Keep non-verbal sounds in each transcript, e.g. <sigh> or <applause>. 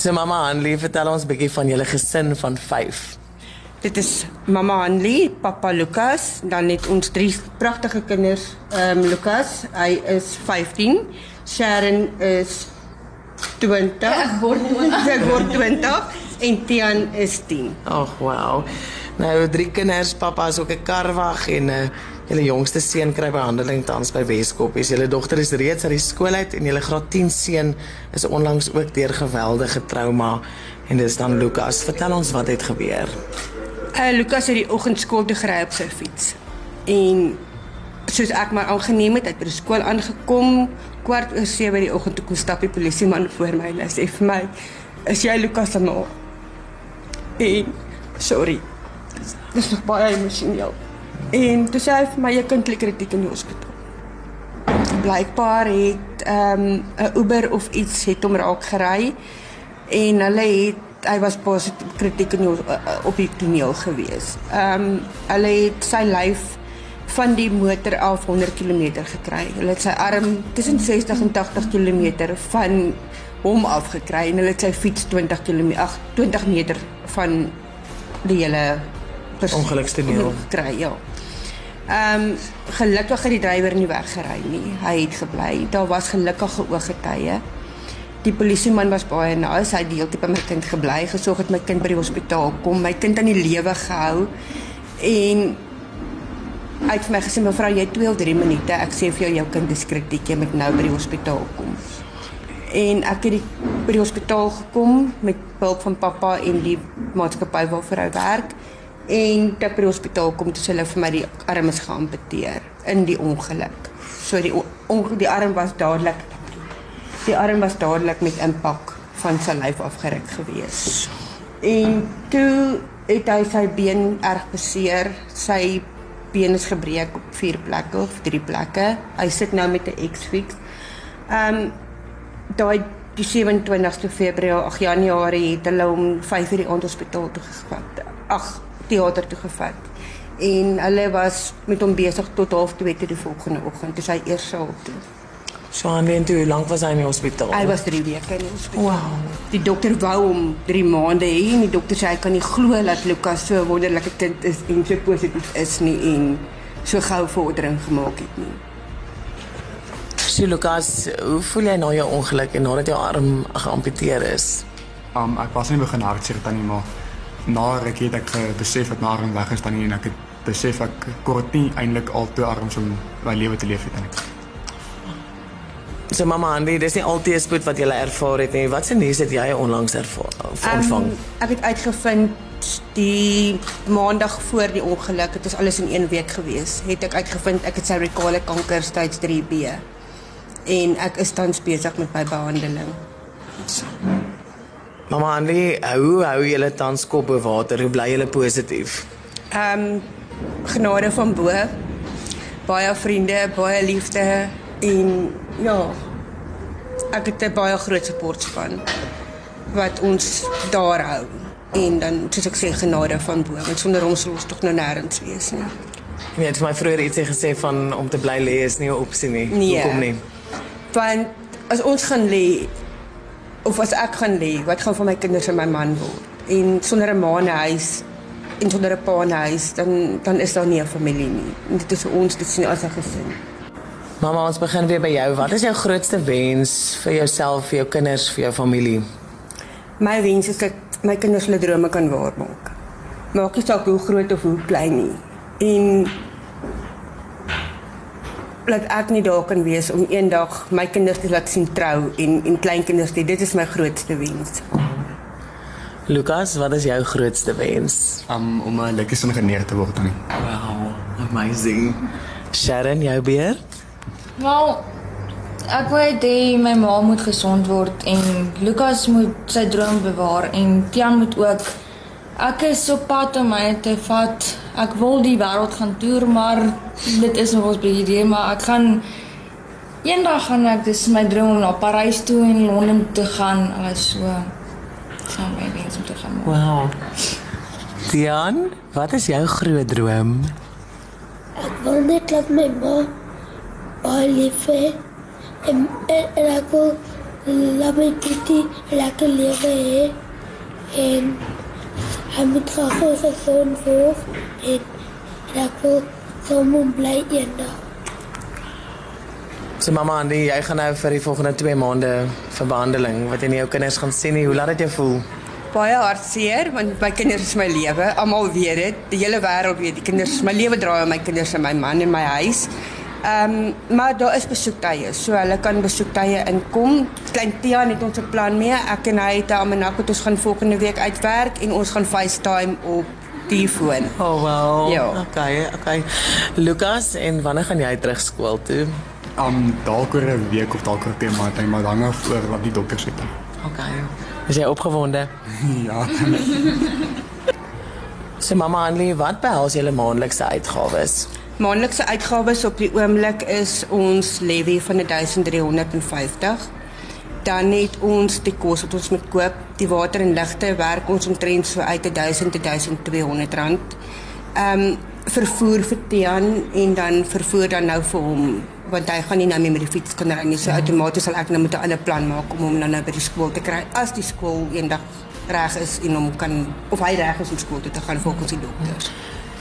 So mamma Anlie, vertel ons 'n bietjie van julle gesin van 5. Dit is mamma Anlie, pappa Lukas, dan het ons drie pragtige kinders. Ehm um, Lukas, hy is 15. Sharon is 20. Ek word 20. <laughs> Ek word 20 en Tian is 10. Ag, wow. Nou drie kinders, pappa is ook 'n karwag en 'n uh, julle jongste seun kry behandeling tans by Weskoppies. Julle dogter is reeds uit die skool uit en julle graad 10 seun is onlangs ook deur geweldige trauma en dis dan Lukas. Vertel ons wat het gebeur. Uh Lukas het die oggendskool toe gery op sy fiets. En soos ek maar aangeneem het, het by die skool aangekom, kwart oor 7 die oggend toe kom stap die polisieman voor my en sê vir my, "Is jy Lukas ma?" En sorry, Dis nog baie emosioneel. En toe sê hy vir my jy kan klik kritiek in die hospitaal. Blykbaar het ehm um, 'n Uber of iets het hom raak gery en hulle het hy was positief kritiek in die, op die toneel gewees. Ehm um, hulle het sy lyf van die motor af 100 km gekry. Hulle het sy arm tussen 60 en 80 km van hom af gekry en hulle het sy fiets 20 km 20 meter van die hele ongelukstoneel kry, ja. Ehm um, gelukkig het die drywer nie weggery nie. Hy het gebly. Daar was gelukkige ooggetuie. Die polisieman was baie nice. Hy het deeltyd by my kind gebly, gesorg dat my kind by die hospitaal kom, my kind aan die lewe gehou. En hy het vir my gesê mevrou, jy het 2 of 3 minute. Ek sê vir jou jou kind is kritiek, jy moet nou by die hospitaal kom. En ek het die, by die hospitaal gekom met hulp van pappa en die maatskappy waarvoor hy werk en toe by die hospitaal kom toe hulle vir my die arm is geamputeer in die ongeluk. So die on, die arm was dadelik die arm was dadelik met impak van sy lyf afgeruk gewees. En toe het hy sy been erg beseer. Sy been is gebreek op vier plekke of drie plekke. Hy sit nou met 'n X-fix. Ehm um, daai die 27ste Februarie, ag Januarie het hulle hom 5:00 die aand hospitaal toe gevat. Ag teater toe gevat. En hulle was met hom besig tot 12:30 die volgende oggend. Dis hy eers sou toe. So aan wie toe lank was hy in die hospitaal? Hy was 3 weke in die hospitaal. Wow. Die dokter wou hom 3 maande hê en die dokter sê hy kan nie glo dat Lukas so 'n wonderlike kind is en so positief is nie en so gou vordering gemaak het nie. Sy Lukas, hoe voel jy na jou ongeluk en nadat jou arm geamputeer is? Um ek was nie begin hartseer tannie maar na ruk het ek besef dat my arm weg is dan nie en ek het besef ek kort nie eintlik al twee arms om my lewe te leef het en ek So mamma Andy, dis nie altyd spoed wat jy ervaar het nie. Wat se nuus het jy onlangs ervaar ontvang? Um, ek het uitgevind die maandag voor die ongeluk, dit is alles in 1 week gewees. Het ek uitgevind ek het servikale kanker stage 3B. En ek is tans besig met my behandeling. So. Mama Anlie, hoe hou julle tans kop bo water? Hoe bly julle positief? Ehm um, genade van bo. Baie vriende, baie liefde en ja. Ek het 'n baie groot supportspan wat ons daar hou. En dan soos ek sê genade van bo, want sonder ons sou ons tog nou nêrens wees nie. Nee, het my vroeër ietsie gesê van om te bly lê is nie 'n opsie nie. Nee. Hoekom nie? Want as ons gaan lê of as ek gaan lê, wat gaan van my kinders en my man word? En sonder 'n ma in 'n huis en sonder 'n pa in 'n huis, dan dan is daar nie 'n familie nie. En dit is ons, dit nie as 'n gesin. Mamma, ons begin weer by jou. Wat is jou grootste wens vir jouself, vir jou kinders, vir jou familie? My wens is dat my kinders hulle drome kan waarmaak. Maak nie saak hoe groot of hoe klein nie. En dat ek nie daar kan wees om eendag my kinders te laat sien trou en en kleinkinders dit dit is my grootste wens. Lukas, wat is jou grootste wens? Um, om 'n lekker sinnige neer te word dan. Wow, amazing. Sharon, jou beer? Wel, ek wou hê my ma moet gesond word en Lukas moet sy droom bewaar en Tian moet ook Ek is op pad om my te vat. Ek wil die wêreld gaan toer, maar dit is nog ons bietjie idee, maar ek gaan eendag gaan ek dis my droom om na Parys toe en Londen te gaan. Alles so. Saam met wens om te gaan. Wow. Dian, wat is jou groot droom? Ek wil net laat my ma baie lief hê. En, en, en ek wil laat my kitty lekker lewe hê en hy moet graag gesond word en en ek wil sommer bly eendag. So mamma Andy, jy gaan nou vir die volgende 2 maande vir behandeling wat jy nie jou kinders gaan sien nie. Hoe laat dit jou voel? Baie hartseer want my kinders is my lewe. Almal weet dit. Die hele wêreld weet die kinders my lewe draai om my kinders en my man en my huis. Ehm um, maar daar is besoektye. So hulle kan besoektye inkom. Klein Tia het ons 'n plan mee. Ek en hy het 'n almanak wat ons gaan volgende week uitwerk en ons gaan FaceTime op die foon. Oh wel. Ja. Okay, okay. Lukas, en wanneer gaan jy terug skool toe? Um dalk oor 'n week of dalk oor 'n maand, maar hang af oor wat die dokter sê. Okay. Is jy opgewonde? <laughs> ja. So mamma Andy, wat behels julle maandelikse uitgawes? Maandelikse uitgawes op die oomblik is ons levy van 1350. Dan het ons die kos wat ons moet koop, die water en ligte werk ons omtrent so uit 1000 tot 1200 rand. Ehm um, vervoer vir Tian en dan vervoer dan nou vir hom want hy gaan nie nou meer met die fiets kan ry nie. So outomaties sal ek nou moet 'n ander plan maak om hom nou nou by die skool te kry as die skool eendag reg is en hom kan of hy reg is om skool toe te gaan volgens die dokters.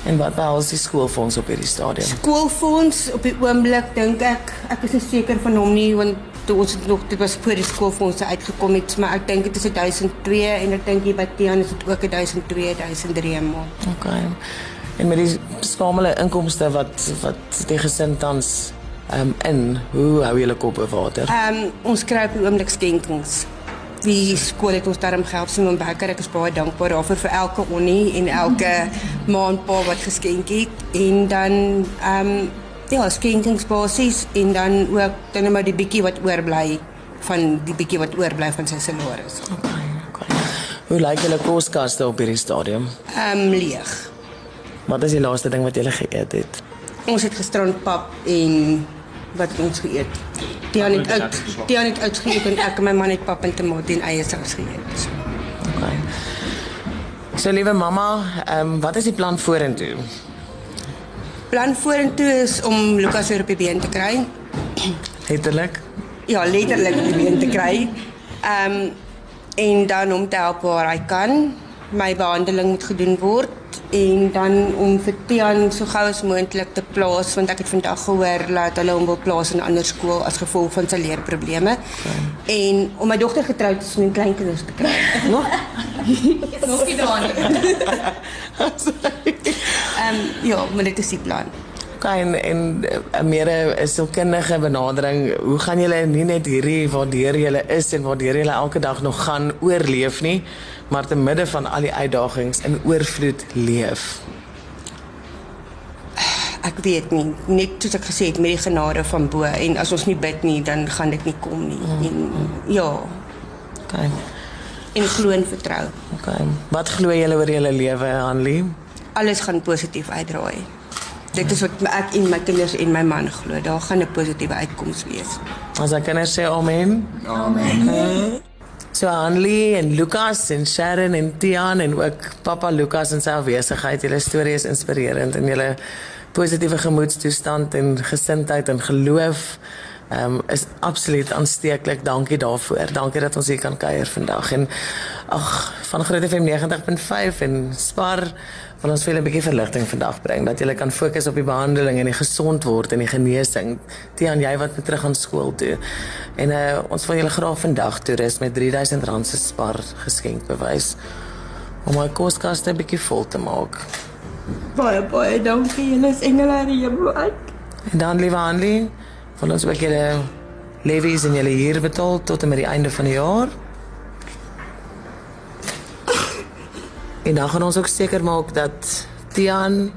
En wat behels die skoolfonds op hierdie stadium? Skoolfonds op die oomblik dink ek ek is nie seker van hom nie want toe ons het nog dit was voor die skoolfondse uitgekom het, maar ek dink dit is 1002 en ek dink hier by Tian is dit ook 1002 1003 maand. Okay. En met die skamele inkomste wat wat die gesin tans ehm um, in, hoe hou julle kop oor water? Ehm um, ons kry op die oomblik skenkings. Die skool het ons darm gehelp sien om beker. Ek is baie dankbaar daarvoor vir elke onnie en elke maandpa wat geskenk het en dan ehm um, ja, skenkings basies en dan ook dan net maar die bietjie wat oorbly van die bietjie wat oorbly van sy salaris. Okay. okay. Hoe lyk julle koskaste op hierdie stadium? Ehm um, leeg. Wat is die laaste ding wat julle geëet het? Ons het gisterand pap en wat ons geëet. Tiaan het uit Tiaan het uitgeëet en ek en my man het pap en tomaat en eie sous geëet. Okay. So liewe mamma, ehm um, wat is die plan vorentoe? Plan vorentoe is om Lukas weer op die been te kry. Letterlik? Ja, letterlik op die been te kry. Ehm um, en dan om te help waar hy kan. My behandeling moet gedoen word en dan om vir Tian so gou as moontlik te plaas want ek het vandag gehoor dat hulle hom wil plaas in 'n ander skool as gevolg van sy leerprobleme. Okay. En om my dogter getroud te sien en kleinkinders te kry. <laughs> Nog Nog nie daar nie. <laughs> <laughs> Ehm um, ja, maar dit is die plan. Okay, en en 'n meer 'n sielkundige benadering. Hoe gaan julle nie net hierdie waardeur julle is en waardeur julle elke dag nog gaan oorleef nie, maar te midde van al die uitdagings in oorvloed leef? Ek weet nie, net soos ek gesê het met die genade van bo en as ons nie bid nie, dan gaan dit nie kom nie. Mm. En ja, Okay. en glo en vertrou. Okay. Wat glo julle oor julle lewe, Hanlie? Alles gaan positief uitdraai. Dit is wat ek en my kinders en my man glo. Daar gaan 'n positiewe uitkoms wees. As ek kan sê amen. Amen. So Hanlie en Lukas en Sharon en Tian en ook Papa Lukas en sy afwesigheid. Julle storie is inspirerend en julle positiewe gemoedstoestand en gesindheid en geloof ehm um, is absoluut aansteeklik. Dankie daarvoor. Dankie dat ons hier kan kuier vandag. En ag, van Groot FM 90.5 en Spar wil ons vir julle 'n bietjie verligting vandag bring dat julle kan fokus op die behandeling en die gesond word en die genesing. Tian, jy wat moet terug aan skool toe. En uh, ons wil julle graag vandag toerus met R3000 se Spar geskenkbewys om my koskaste 'n bietjie vol te maak. Baie baie dankie. Julle is engele die hemel uit. En dan liewe Hanlie, wil ons ook julle levies en julle huur betaal tot en met die einde van die jaar. En dan gaan ons ook seker maak dat Tian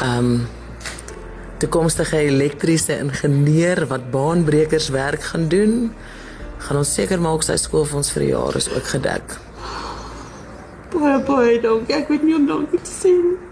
ehm um, toekomstige elektriese ingenieur wat baanbrekers werk gaan doen, gaan ons seker maak sy skoolfonds vir die jaar is ook gedek. Baie baie dankie. Ek weet nie om dankie te sê nie.